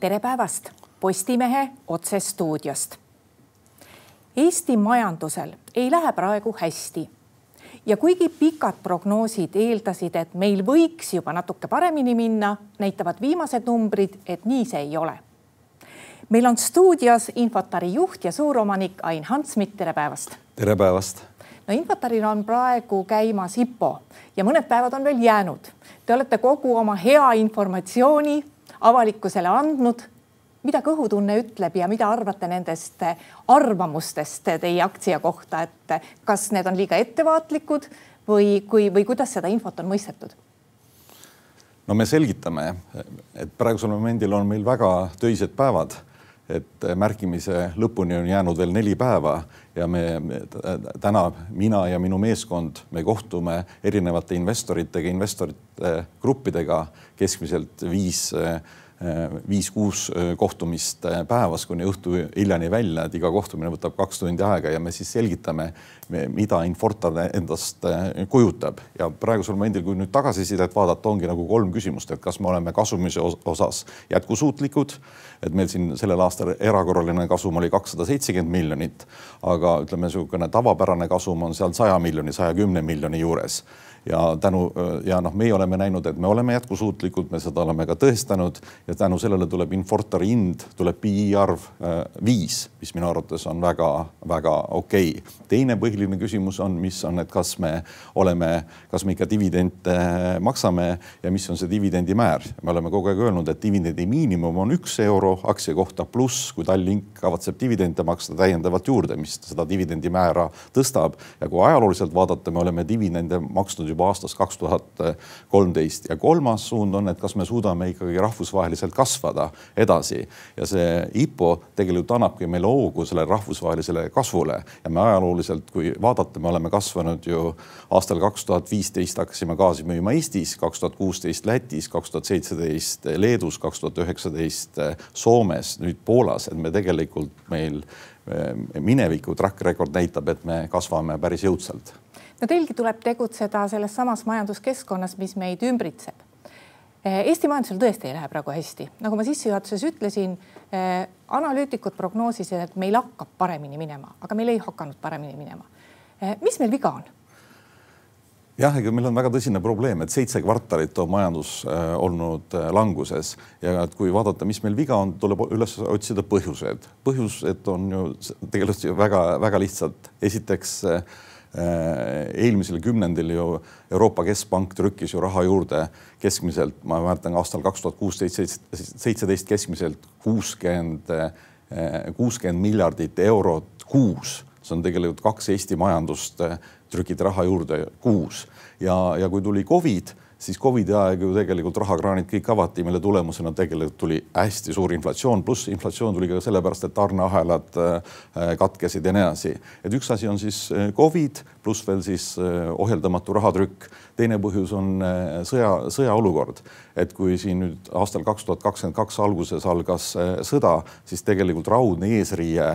tere päevast Postimehe otsestuudiost. Eesti majandusel ei lähe praegu hästi. ja kuigi pikad prognoosid eeldasid, et meil võiks juba natuke paremini minna, näitavad viimased numbrid, et nii see ei ole. meil on stuudios Infotari juht ja suuromanik Ain Hantsmit, tere päevast. tere päevast no Infotaril on praegu käimas IPO ja mõned päevad on veel jäänud. Te olete kogu oma hea informatsiooni avalikkusele andnud. mida kõhutunne ütleb ja mida arvate nendest arvamustest teie aktsia kohta, et kas need on liiga ettevaatlikud või kui, või kuidas seda infot on mõistetud? no me selgitame, et praegusel momendil on meil väga töised päevad et märkimise lõpuni on jäänud veel neli päeva ja me, täna mina ja minu meeskond, me kohtume erinevate investoritega, investorite gruppidega keskmiselt viis viis-kuus kohtumist päevas kuni õhtu hiljani välja, et iga kohtumine võtab kaks tundi aega ja me siis selgitame, mida Infortar endast kujutab. Ja praegusel momendil, kui nüüd tagasisidet vaadata, ongi nagu kolm küsimust, et kas me oleme kasumise osas jätkusuutlikud, et meil siin sellel aastal erakorraline kasum oli kakssada seitsekümmend miljonit, aga ütleme, niisugune tavapärane kasum on seal saja miljoni, saja kümne miljoni juures ja tänu ja noh, meie oleme näinud, et me oleme jätkusuutlikud, me seda oleme ka tõestanud ja tänu sellele tuleb Infortari hind, tuleb PI arv äh, viis, mis minu arvates on väga-väga okei okay.. teine põhiline küsimus on, mis on, et kas me oleme, kas me ikka dividende maksame ja mis on see dividendi määr. me oleme kogu aeg öelnud, et dividendi miinimum on üks euro aktsia kohta, pluss kui Tallink kavatseb dividende maksta täiendavalt juurde, mis seda dividendi määra tõstab. Ja kui ajalooliselt vaadata, me oleme dividende maksnud juba aastast kaks tuhat kolmteist. Ja kolmas suund on, et kas me suudame ikkagi rahvusvaheliselt kasvada edasi. Ja see IPO tegelikult annabki meile hoogu sellele rahvusvahelisele kasvule. Ja me ajalooliselt, kui vaadata, me oleme kasvanud ju aastal kaks tuhat viisteist hakkasime gaasi müüma Eestis, kaks tuhat kuusteist Lätis, kaks tuhat seitseteist Leedus, kaks tuhat üheksateist Soomes, nüüd Poolas, et me tegelikult meil mineviku track record näitab, et me kasvame päris jõudsalt no teilgi tuleb tegutseda selles samas majanduskeskkonnas, mis meid ümbritseb. Eh, Eesti majandusel tõesti ei lähe praegu hästi, nagu ma sissejuhatuses ütlesin, eh, analüütikud prognoosisid, et meil hakkab paremini minema, aga meil ei hakanud paremini minema. Eh, mis meil viga on? Jah, ega meil on väga tõsine probleem, et seitse kvartalit on majandus äh, olnud äh, languses ja et kui vaadata, mis meil viga on, tuleb üles otsida põhjused. põhjused on ju tegelikult ju väga-väga lihtsad. esiteks äh, eelmisel kümnendil ju Euroopa Keskpank trükkis ju raha juurde keskmiselt, ma mäletan aastal kaks tuhat kuusteist, seitseteist keskmiselt kuuskümmend, kuuskümmend miljardit eurot kuus. see on tegelikult kaks Eesti majandust trükiti raha juurde kuus. Ja, ja kui tuli Covid siis Covidi aeg ju tegelikult rahakraanid kõik avati, mille tulemusena tegelikult tuli hästi suur inflatsioon, pluss inflatsioon tuli ka sellepärast, et tarneahelad äh, katkesid ja nii edasi. et üks asi on siis äh, Covid pluss veel siis äh, ohjeldamatu rahatrükk. teine põhjus on sõja, sõjaolukord, et kui siin nüüd aastal kaks tuhat kakskümmend kaks alguses algas sõda, siis tegelikult raudne eesriie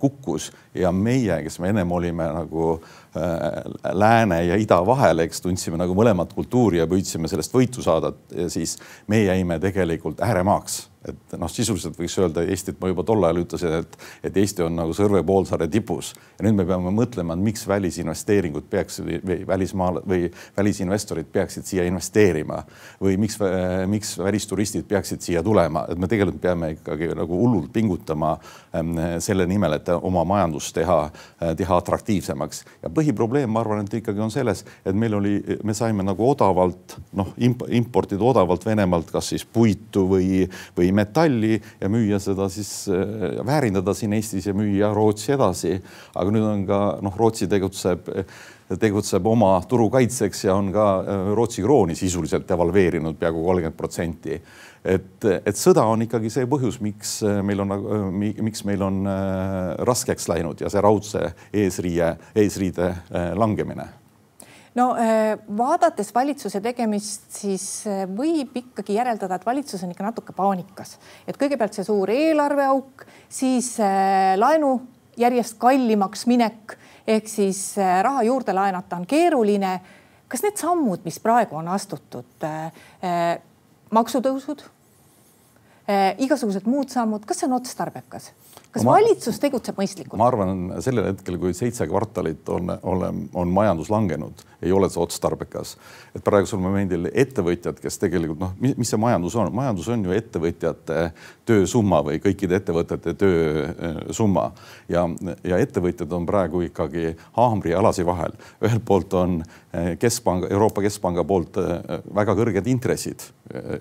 kukkus ja meie, kes me ennem olime nagu lääne ja ida vahel, eks tundsime nagu mõlemat kultuuri ja püüdsime sellest võitu saada, siis me jäime tegelikult ääremaaks et noh, sisuliselt võiks öelda Eestit, ma juba tol ajal ütlesin, et, et Eesti on nagu Sõrve poolsaare tipus. Ja nüüd me peame mõtlema, miks välisinvesteeringud peaksid või välismaal või välisinvestorid peaksid siia investeerima või miks, miks välisturistid peaksid siia tulema, et me tegelikult peame ikkagi nagu hullult pingutama ähm, selle nimel, et oma majandust teha, teha atraktiivsemaks. Ja põhiprobleem, ma arvan, et ikkagi on selles, et meil oli, me saime nagu odavalt noh imp, importida odavalt Venemaalt, kas siis puitu või, või metalli ja müüa seda siis, äh, väärindada siin Eestis ja müüa Rootsi edasi. aga nüüd on ka noh, Rootsi tegutseb tegutseb oma turu kaitseks ja on ka äh, Rootsi krooni sisuliselt devalveerinud peaaegu kolmkümmend protsenti. et, et sõda on ikkagi see põhjus, miks äh, meil on, miks meil on raskeks läinud ja see raudse eesriie, eesriide langemine no äh, vaadates valitsuse tegemist, siis äh, võib ikkagi järeldada, et valitsus on ikka natuke paanikas, et kõigepealt see suur eelarveauk, siis äh, laenu järjest kallimaks minek ehk siis raha juurde laenata on keeruline. kas need sammud, mis praegu on astutud, maksutõusud, igasugused muud sammud, kas see on otstarbekas? Kas ma, valitsus tegutseb mõistlikult? ma arvan, sellel hetkel, kui seitse kvartalit on, on, on majandus langenud, ei ole see otstarbekas. et praegusel momendil ettevõtjad, kes tegelikult noh, mis see majandus on, majandus on ju ettevõtjate töösumma või kõikide ettevõtete töösumma ja, ja ettevõtjad on praegu ikkagi haamri ja alasi vahel. ühelt poolt on eh, keskpanga, Euroopa Keskpanga poolt eh, väga kõrged intressid.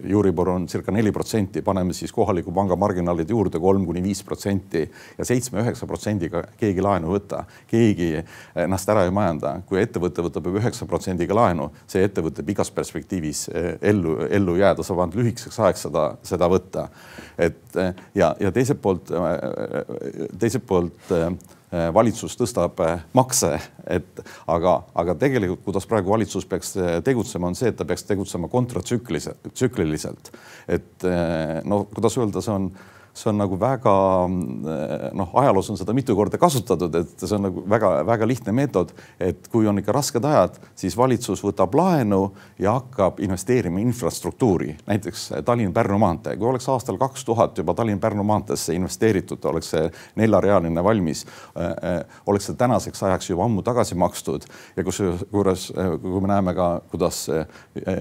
Euribor on circa neli protsenti, paneme siis kohaliku panga marginaalid juurde kolm kuni viis protsenti ja seitsme-üheksa protsendiga keegi laenu ei võta, keegi ennast ära ei majanda. kui ettevõte võtab juba üheksa protsendiga laenu, see ettevõte pikas perspektiivis eh, ellu, ellu jääda, saab ainult lühikeseks ajaks seda, seda võtta. et eh, ja, ja teiselt poolt, eh, teiselt poolt valitsus tõstab makse, et aga, aga tegelikult, kuidas praegu valitsus peaks tegutsema, on see, et ta peaks tegutsema kontratsükliliselt, tsükliliselt. et no kuidas öelda, see on see on nagu väga noh, ajaloos on seda mitu korda kasutatud, et see on nagu väga-väga lihtne meetod, et kui on ikka rasked ajad, siis valitsus võtab laenu ja hakkab investeerima infrastruktuuri, näiteks Tallinn-Pärnu maantee, kui oleks aastal kaks tuhat juba Tallinn-Pärnu maanteesse investeeritud, oleks see neljarealine valmis, oleks see tänaseks ajaks juba ammu tagasi makstud. Ja kusjuures, kui me näeme ka, kuidas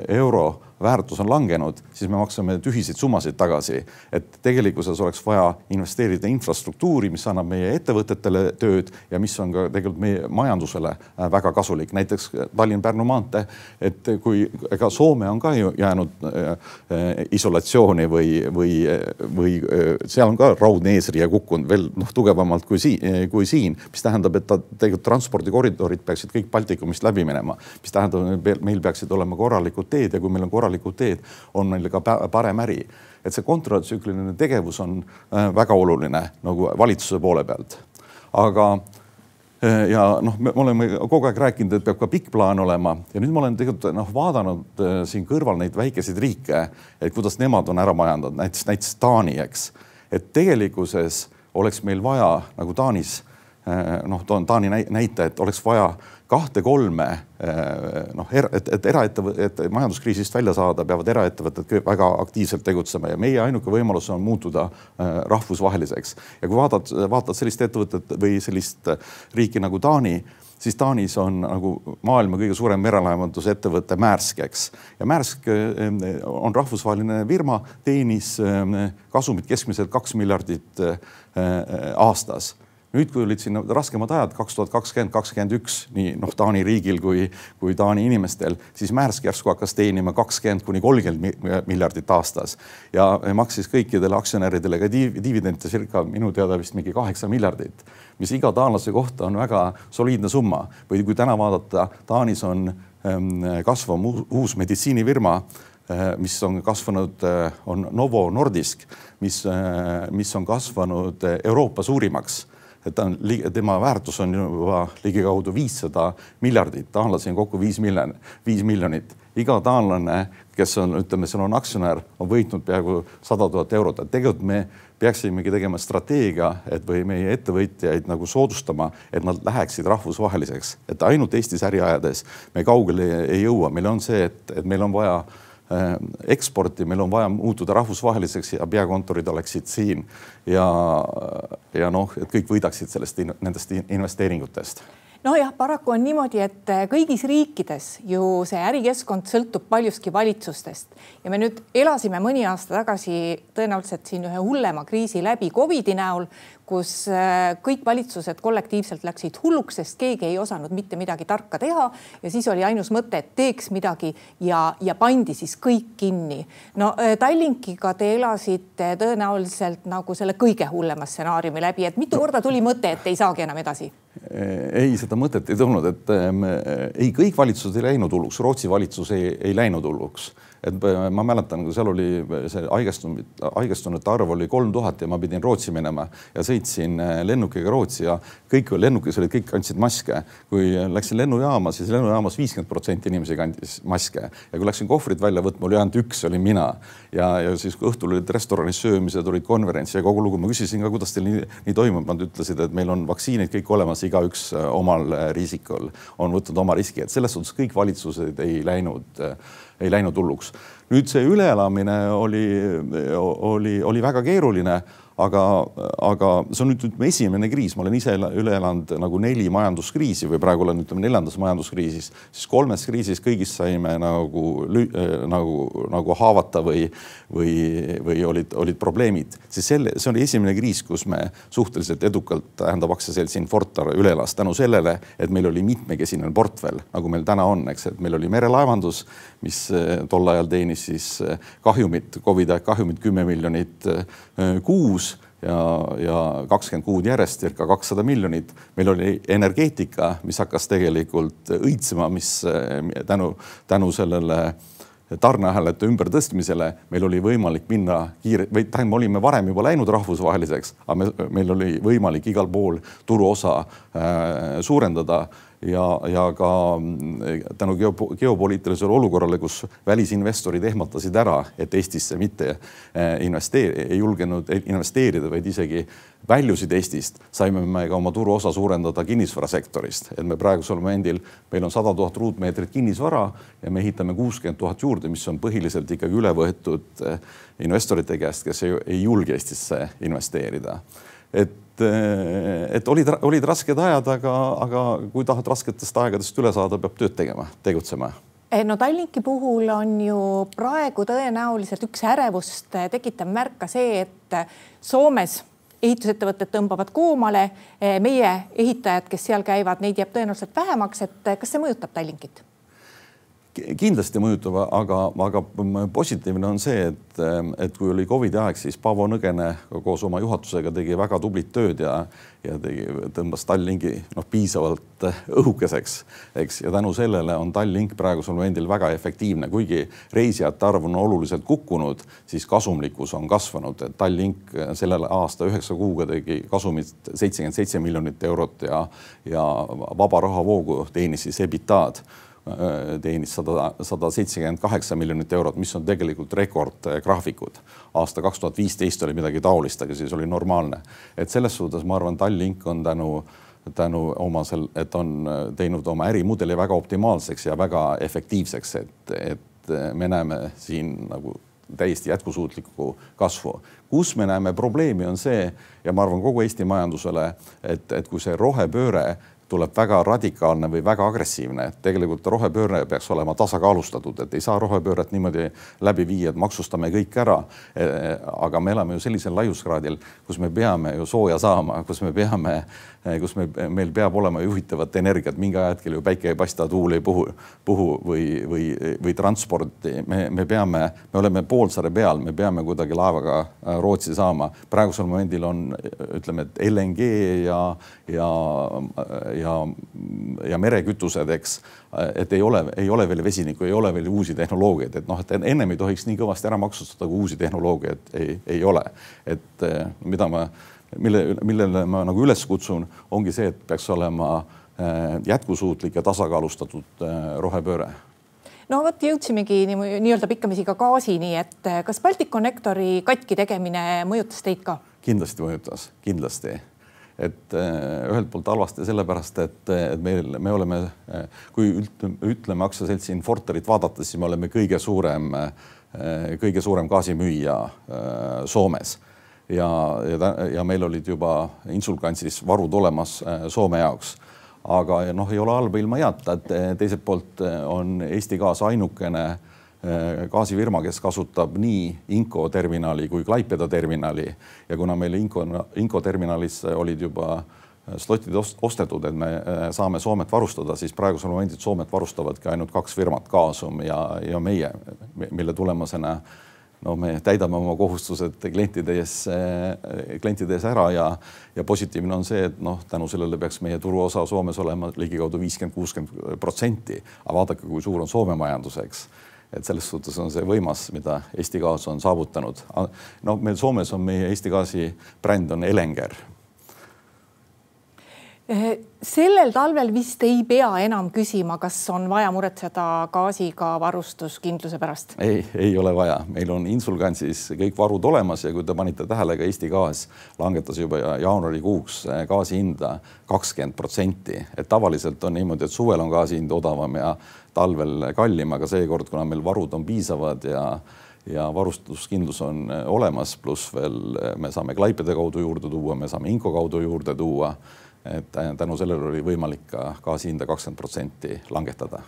euro väärtus on langenud, siis me maksame tühiseid summasid tagasi. et tegelikkuses oleks vaja investeerida infrastruktuuri, mis annab meie ettevõtetele tööd ja mis on ka tegelikult meie majandusele äh, väga kasulik, näiteks Tallinn-Pärnu maantee. et kui ega Soome on ka ju jäänud äh, äh isolatsiooni või, või, või seal on ka raudne eesriie kukkunud veel noh, tugevamalt kui siin, kui siin, mis tähendab, et ta tegelikult transpordikoridorid peaksid kõik Baltikumist läbi minema, mis tähendab, meil peaksid olema korralikud teed ja kui meil on korralikud teed, on meil ka parem äri et see kontratsükliline tegevus on äh, väga oluline nagu valitsuse poole pealt. aga äh, ja noh, me oleme kogu aeg rääkinud, et peab ka pikk plaan olema ja nüüd ma olen tegelikult noh, vaadanud äh, siin kõrval neid väikeseid riike, et kuidas nemad on ära majandanud, näiteks, näiteks Taani, eks. et tegelikkuses oleks meil vaja nagu Taanis noh, toon Taani näite, et oleks vaja kahte-kolme eh, noh, et, et eraettevõtted, et majanduskriisist välja saada, peavad eraettevõtted väga aktiivselt tegutsema ja meie ainuke võimalus on muutuda eh, rahvusvaheliseks. ja kui vaatad, vaatad sellist ettevõtet või sellist riiki nagu Taani, siis Taanis on nagu maailma kõige suurem merelaevandusettevõte Maersk, eks. ja Maersk eh, on rahvusvaheline firma, teenis kasumit keskmiselt kaks miljardit aastas nüüd, kui olid siin raskemad ajad, kaks tuhat kakskümmend, kakskümmend üks, nii noh, Taani riigil kui, kui Taani inimestel, siis Maersk järsku hakkas teenima kakskümmend kuni kolmkümmend miljardit aastas ja maksis kõikidele aktsionäridele ka dividende circa minu teada vist mingi kaheksa miljardit, mis iga taanlase kohta on väga soliidne summa. või kui täna vaadata, Taanis on ähm, kasvav uus meditsiinifirma äh, mis on kasvanud, äh, on Novo Nordisk, mis, äh, mis on kasvanud Euroopa suurimaks et ta on, tema väärtus on juba ligikaudu viissada miljardit, taanlasi on kokku viis miljonit, viis miljonit. iga taanlane, kes on, ütleme, seal on aktsionär, on võitnud peaaegu sada tuhat eurot, et tegelikult me peaksimegi tegema strateegia, et või meie ettevõtjaid nagu soodustama, et nad läheksid rahvusvaheliseks, et ainult Eestis äri ajades me kaugele ei jõua, meil on see, et, et meil on vaja eksporti, meil on vaja muutuda rahvusvaheliseks ja peakontorid oleksid siin ja, ja noh, et kõik võidaksid sellest, nendest investeeringutest. Nojah, paraku on niimoodi, et kõigis riikides ju see ärikeskkond sõltub paljuski valitsustest. Ja me nüüd elasime mõni aasta tagasi tõenäoliselt siin ühe hullema kriisi läbi Covidi näol, kus äh, kõik valitsused kollektiivselt läksid hulluks, sest keegi ei osanud mitte midagi tarka teha ja siis oli ainus mõte, et teeks midagi ja, ja pandi siis kõik kinni. no äh, Tallinkiga te elasite tõenäoliselt nagu selle kõige hullema stsenaariumi läbi, et mitu no. korda tuli mõte, et ei saagi enam edasi? ei, seda mõtet ei tulnud, et ähm, ei, kõik valitsused ei läinud hulluks, Rootsi valitsus ei, ei läinud hulluks et äh, ma mäletan, seal oli see haigestunud, haigestunute arv oli kolm tuhat ja ma pidin Rootsi minema ja sõitsin lennukiga Rootsi ja kõik lennukis olid, kõik kandsid maske. kui läksin lennujaama, siis lennujaamas viiskümmend protsenti inimesi kandis maske ja kui läksin kohvrit välja võtma, oli ainult üks, olin mina. ja, ja siis kui õhtul olid restoranis söömised, olid konverents ja kogu lugu, ma küsisin ka, kuidas teil nii, nii toimub, nad ütlesid, et meil on vaktsiinid kõik olemas, igaüks omal riisikul on võtnud oma riski, et selles suhtes kõik valitsused ei läinud, ei läinud hulluks. nüüd see üleelamine oli, oli, oli väga keeruline aga, aga see on nüüd ütleme esimene kriis, ma olen ise üle elanud nagu neli majanduskriisi või praegu olen ütleme neljandas majanduskriisis, siis kolmes kriisis kõigis saime nagu nagu, nagu haavata või, või, või olid, olid probleemid, siis selle, see oli esimene kriis, kus me suhteliselt edukalt, tähendab aktsiaselts Infortar üle elas tänu sellele, et meil oli mitmekesine portfell, nagu meil täna on, eks, et meil oli merelaevandus, mis eh, tol ajal teenis siis eh, kahjumit, Covidi aeg kahjumit kümme miljonit kuus ja, ja kakskümmend kuud järjest circa kakssada miljonit. meil oli energeetika, mis hakkas tegelikult õitsema, mis tänu, tänu sellele tarneahelate ümbertõstmisele meil oli võimalik minna kiire või tähendab, me olime varem juba läinud rahvusvaheliseks, aga me, meil oli võimalik igal pool turuosa äh, suurendada ja, ja ka mm, tänu geopo geopoliitilisele olukorrale, kus välisinvestorid ehmatasid ära, et Eestisse mitte eh, investeeri-, ei julgenud investeerida, vaid isegi väljusid Eestist, saime me ka oma turuosa suurendada kinnisvarasektorist, et me praegusel momendil, meil on sada tuhat ruutmeetrit kinnisvara ja me ehitame kuuskümmend tuhat juurde, mis on põhiliselt ikkagi üle võetud eh, investorite käest, kes ei, ei julge Eestisse investeerida. Et et, olid, olid rasked ajad, aga, aga kui tahad rasketest aegadest üle saada, peab tööd tegema, tegutsema eh, no Tallinki puhul on ju praegu tõenäoliselt üks ärevust tekitav märk ka see, et Soomes ehitusettevõtted tõmbavad koomale. Eh, meie ehitajad, kes seal käivad, neid jääb tõenäoliselt vähemaks, et kas see mõjutab Tallinkit? Kindlasti mõjutab, aga, aga positiivne on see, et, et kui oli Covidi aeg, siis Paavo Nõgene koos oma juhatusega tegi väga tublit tööd ja, ja tegi, tõmbas Tallinki noh, piisavalt õhukeseks, eks, ja tänu sellele on Tallink praegusel momendil väga efektiivne, kuigi reisijate arv on oluliselt kukkunud, siis kasumlikkus on kasvanud, et Tallink sellel aasta üheksa kuuga tegi kasumit seitsekümmend seitse miljonit eurot ja, ja vaba rahavoogu teenis siis EBITDA-d Äh, teenis sada, sada seitsekümmend kaheksa miljonit eurot, mis on tegelikult rekordgraafikud. aasta kaks tuhat viisteist oli midagi taolist, aga siis oli normaalne. et selles suhtes ma arvan, Tallink on tänu tänu oma sel, et on teinud oma ärimudeli väga optimaalseks ja väga efektiivseks, et, et me näeme siin nagu täiesti jätkusuutlikku kasvu. kus me näeme probleemi, on see ja ma arvan kogu Eesti majandusele, et, et kui see rohepööre tuleb väga radikaalne või väga agressiivne, et tegelikult rohepööre peaks olema tasakaalustatud, et ei saa rohepööret niimoodi läbi viia, et maksustame kõik ära. E, aga me elame ju sellisel laiuskraadil, kus me peame ju sooja saama, kus me peame, e, kus me, meil peab olema juhitavat energiat, mingi ajahetkel ju päike ei paista, tuul ei puhu, puhu või, või, või transporti. me, me peame, me oleme poolsaare peal, me peame kuidagi laevaga äh, Rootsi saama. praegusel momendil on, ütleme, et LNG ja, ja ja, ja merekütused, eks. et ei ole, ei ole veel vesinikku, ei ole veel uusi tehnoloogiaid, et noh, et ennem ei tohiks nii kõvasti ära maksustada, kui uusi tehnoloogiaid ei, ei ole. et eh, mida ma, mille, millele ma nagu üles kutsun, ongi see, et peaks olema eh, jätkusuutlik ja tasakaalustatud eh, rohepööre no vot, jõudsimegi nii-öelda pikkamisi ka gaasini, et kas Balticconnectori katki tegemine mõjutas teid ka? kindlasti mõjutas, kindlasti et äh, ühelt poolt halvasti sellepärast, et, et meil, me oleme, äh, kui ütleme aktsiaseltsi Infortarit vaadates, siis me oleme kõige suurem, äh, kõige suurem gaasimüüja Soomes. Ja, ja, ja meil olid juba Insulgansis varud olemas Soome jaoks. Aga noh, ei ole halba ilma heata, et teiselt poolt on Eesti Gaas ainukene Äh, gaasifirma, kes kasutab nii Inco terminali kui Klaipeda terminali ja kuna meil Inco, Inco terminalis olid juba äh, slotid ostetud, et me äh, saame Soomet varustada, siis praegusel momendil Soomet varustavadki ainult kaks firmat, Gasum ja, ja meie, mille tulemusena no me täidame oma kohustused klientide ees, klientide ees ära ja, ja positiivne on see, et noh, tänu sellele peaks meie turuosa Soomes olema ligikaudu viiskümmend, kuuskümmend protsenti. aga vaadake, kui suur on Soome majandus, eks et selles suhtes on see võimas, mida Eesti Gaas on saavutanud. no meil Soomes on meie Eesti Gaasi bränd on Elenger sellel talvel vist ei pea enam küsima, kas on vaja muretseda gaasiga varustuskindluse pärast? ei, ei ole vaja, meil on Insulgansis kõik varud olemas ja kui te panite tähele, ka Eesti Gaas langetas juba jaanuarikuuks eh, gaasi hinda kakskümmend protsenti, et tavaliselt on niimoodi, et suvel on gaasi hind odavam ja talvel kallim, aga seekord, kuna meil varud on piisavad ja ja varustuskindlus on eh, olemas, pluss veel eh, me saame Klaipede kaudu juurde tuua, me saame Inko kaudu juurde tuua et tänu sellele oli võimalik ka gaasi hinda kakskümmend protsenti langetada.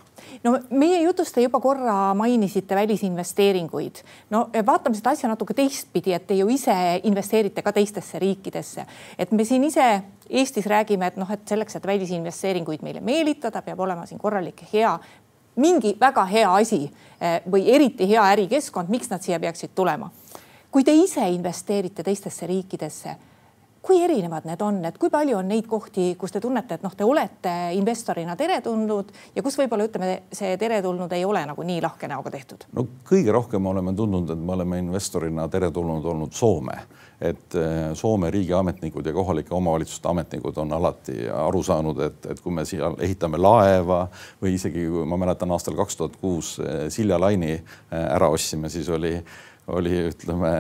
no meie jutus te juba korra mainisite välisinvesteeringuid. no vaatame seda asja natuke teistpidi, et te ju ise investeerite ka teistesse riikidesse, et me siin ise Eestis räägime, et noh, et selleks, et välisinvesteeringuid meile meelitada, peab olema siin korralik hea mingi väga hea asi eh, või eriti hea ärikeskkond, miks nad siia peaksid tulema. kui te ise investeerite teistesse riikidesse kui erinevad need on, et kui palju on neid kohti, kus te tunnete, et noh, te olete investorina teretulnud ja kus võib-olla ütleme, see teretulnud ei ole nagu nii lahke näoga tehtud? no kõige rohkem oleme tundnud, et me oleme investorina teretulnud olnud Soome, et eh, Soome riigiametnikud ja kohalike omavalitsuste ametnikud on alati aru saanud, et, et kui me siia ehitame laeva või isegi kui ma mäletan aastal kaks tuhat kuus eh, Silja Laini eh, ära ostsime, siis oli, oli ütleme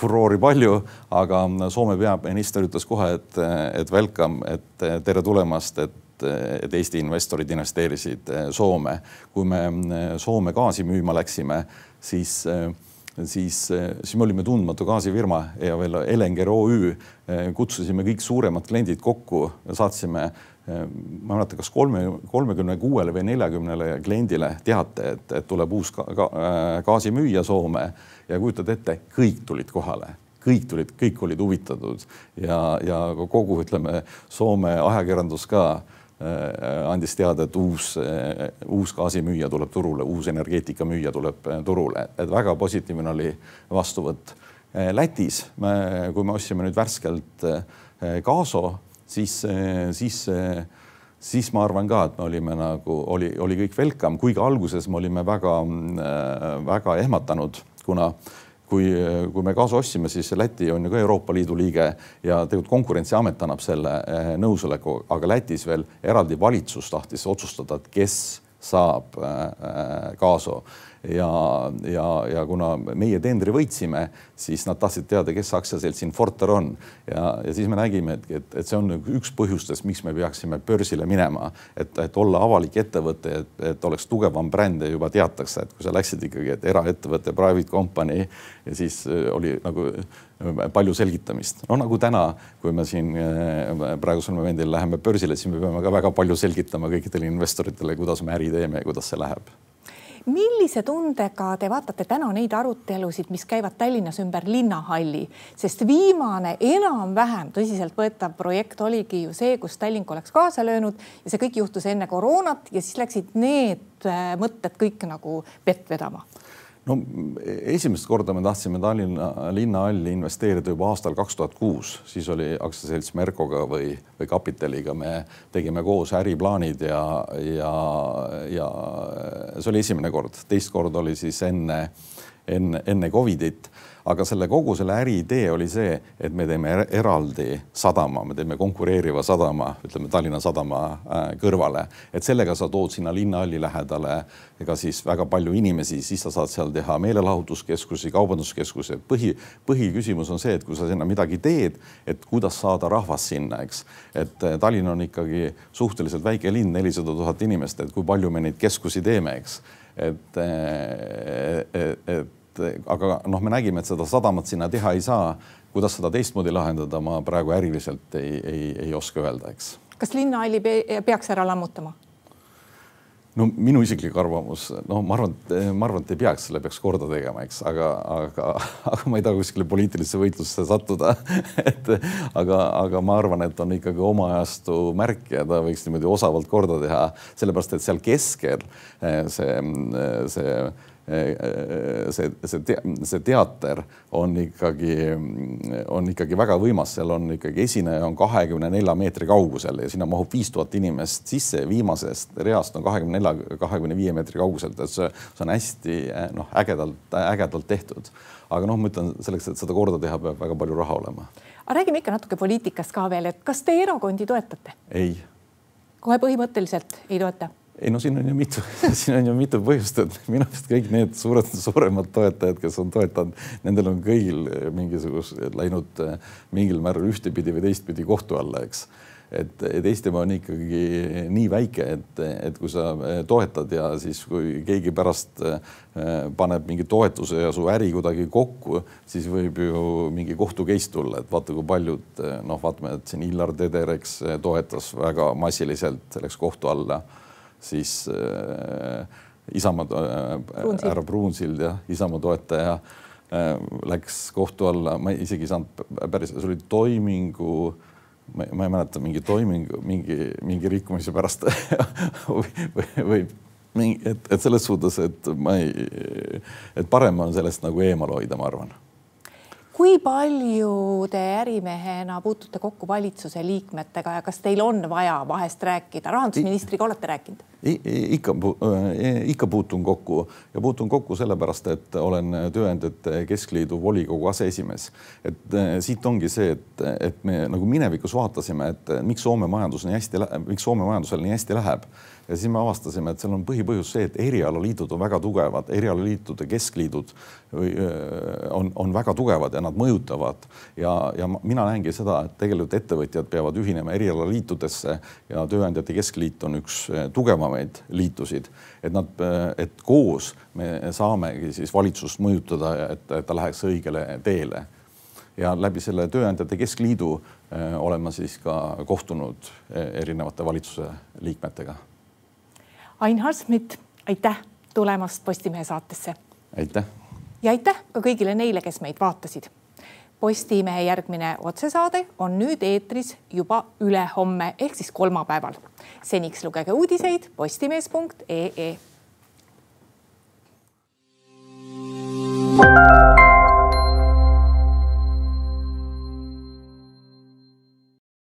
furoori palju, aga Soome peaminister ütles kohe, et, et welcome, et tere tulemast, et et Eesti investorid investeerisid Soome. kui me Soome gaasi müüma läksime, siis, siis, siis me olime tundmatu gaasifirma ja veel Elenger OÜ. kutsusime kõik suuremad kliendid kokku, saatsime ma ei mäleta, kas kolme, kolmekümne kuuele või neljakümnele kliendile teate, et, et tuleb uus ka, ka, gaasimüüja Soome ja kujutad ette, kõik tulid kohale kõik tulid, kõik olid huvitatud ja, ja kogu ütleme, Soome ajakirjandus ka andis teada, et uus äh,, uus gaasimüüja tuleb turule, uus energeetikamüüja tuleb äh, turule, et väga positiivne oli vastuvõtt äh,. Lätis me, kui me ostsime nüüd värskelt äh, Gaso, siis äh,, siis äh, siis ma arvan ka, et me olime nagu oli, oli kõik welcome, kuigi alguses me olime väga-väga äh, ehmatanud kuna kui, kui me gaasi ostsime, siis Läti on ju ka Euroopa Liidu liige ja tegelikult Konkurentsiamet annab selle eh, nõusoleku, aga Lätis veel eraldi valitsus tahtis otsustada, et kes saab eh, eh, ja, ja, ja kuna meie tendri võitsime, siis nad tahtsid teada, kes aktsiaselts Infortar on. Ja, ja siis me nägime, et, et, et see on üks põhjustest, miks me peaksime börsile minema, et, et olla avalik ettevõte, et, et oleks tugevam bränd ja juba teatakse, et kui sa läksid ikkagi, et eraettevõte, private company ja siis äh, oli nagu äh, palju selgitamist. no nagu täna, kui me siin äh, praegusel momendil läheme börsile, siis me peame ka väga palju selgitama kõikidele investoritele, kuidas me äri teeme ja kuidas see läheb millise tundega te vaatate täna neid arutelusid, mis käivad Tallinnas ümber linnahalli, sest viimane enam-vähem tõsiseltvõetav projekt oligi ju see, kus Tallink oleks kaasa löönud ja see kõik juhtus enne koroonat ja siis läksid need äh, mõtted kõik nagu vett vedama no esimest korda me tahtsime Tallinna linnahalli investeerida juba aastal kaks tuhat kuus, siis oli aktsiaselts Merkoga või, või Kapitaliga, me tegime koos äriplaanid ja, ja, ja see oli esimene kord, teist korda oli siis enne, enne, enne Covidit aga selle kogu selle äri idee oli see, et me teeme eraldi sadama, me teeme konkureeriva sadama, ütleme Tallinna Sadama äh, kõrvale, et sellega sa tood sinna linnahalli lähedale ega siis väga palju inimesi, siis sa saad seal teha meelelahutuskeskusi, kaubanduskeskusi, et põhi, põhiküsimus on see, et kui sa sinna midagi teed, et kuidas saada rahvast sinna, eks. et äh, Tallinn on ikkagi suhteliselt väike linn, nelisada tuhat inimest, et kui palju me neid keskusi teeme, eks. et, äh, et, et aga noh, me nägime, et seda sadamat sinna teha ei saa. kuidas seda teistmoodi lahendada, ma praegu äriliselt ei, ei, ei oska öelda, eks. kas linnahalli peaks ära lammutama? no minu isiklik arvamus, no ma arvan, et ma arvan, et ei peaks, selle peaks korda tegema, eks, aga, aga, aga ma ei taha kuskile poliitilisse võitlusse sattuda et aga, aga ma arvan, et on ikkagi oma ajastu märk ja ta võiks niimoodi osavalt korda teha, sellepärast et seal keskel eh, see, see see, see, see teater on ikkagi, on ikkagi väga võimas, seal on ikkagi esineja on kahekümne nelja meetri kaugusel ja sinna mahub viis tuhat inimest sisse. viimasest reast on kahekümne nelja, kahekümne viie meetri kauguselt, et see, see on hästi noh, ägedalt, ägedalt tehtud. aga noh, ma ütlen selleks, et seda korda teha, peab väga palju raha olema. aga räägime ikka natuke poliitikast ka veel, et kas te erakondi toetate? ei. kohe põhimõtteliselt ei toeta ei no siin on ju mitu, siin on ju mitu põhjust, et minu arust kõik need suured, suuremad toetajad, kes on toetanud, nendel on kõigil mingisugused läinud eh, mingil määral ühtepidi või teistpidi kohtu alla, eks. et, et Eestimaa on ikkagi nii väike, et, et kui sa eh, toetad ja siis, kui keegi pärast eh, paneb mingi toetuse ja su äri kuidagi kokku, siis võib ju mingi kohtu case tulla, et vaata, kui paljud noh, vaatame, et siin Illar Teder, eks toetas väga massiliselt, läks kohtu alla siis äh, Isamaa äh,, härra Pruunsild ja Isamaa toetaja äh, läks kohtu alla, ma isegi ei saanud päris, see oli toimingu ma, ma ei mäleta mingi toimingu, mingi, mingi rikkumise pärast või, või, või mingi, et, et selles suhtes, et ma ei, et parem on sellest nagu eemal hoida, ma arvan kui palju te ärimehena puutute kokku valitsuse liikmetega ja kas teil on vaja vahest rääkida, rahandusministriga olete rääkinud? ikka, ikka puutun kokku ja puutun kokku sellepärast, et olen Tööandjate Keskliidu volikogu aseesimees. et eh, siit ongi see, et, et me nagu minevikus vaatasime, et miks Soome majandus nii hästi, miks Soome majandusel nii hästi läheb ja siis me avastasime, et seal on põhipõhjus see, et erialaliidud on väga tugevad, erialaliitude keskliidud on, on väga tugevad ja nad mõjutavad. Ja, ja mina näengi seda, et tegelikult ettevõtjad peavad ühinema erialaliitudesse ja Tööandjate Keskliit on üks tugevamaid liitusid, et nad, et koos me saamegi siis valitsust mõjutada, et, ta läheks õigele teele. Ja läbi selle Tööandjate Keskliidu olen ma siis ka kohtunud erinevate valitsuse liikmetega Ain Harsmit, aitäh tulemast Postimehe saatesse. aitäh. ja aitäh ka kõigile neile, kes meid vaatasid. Postimehe järgmine otsesaade on nüüd eetris juba ülehomme ehk siis kolmapäeval. seniks lugege uudiseid postimees.ee. thank you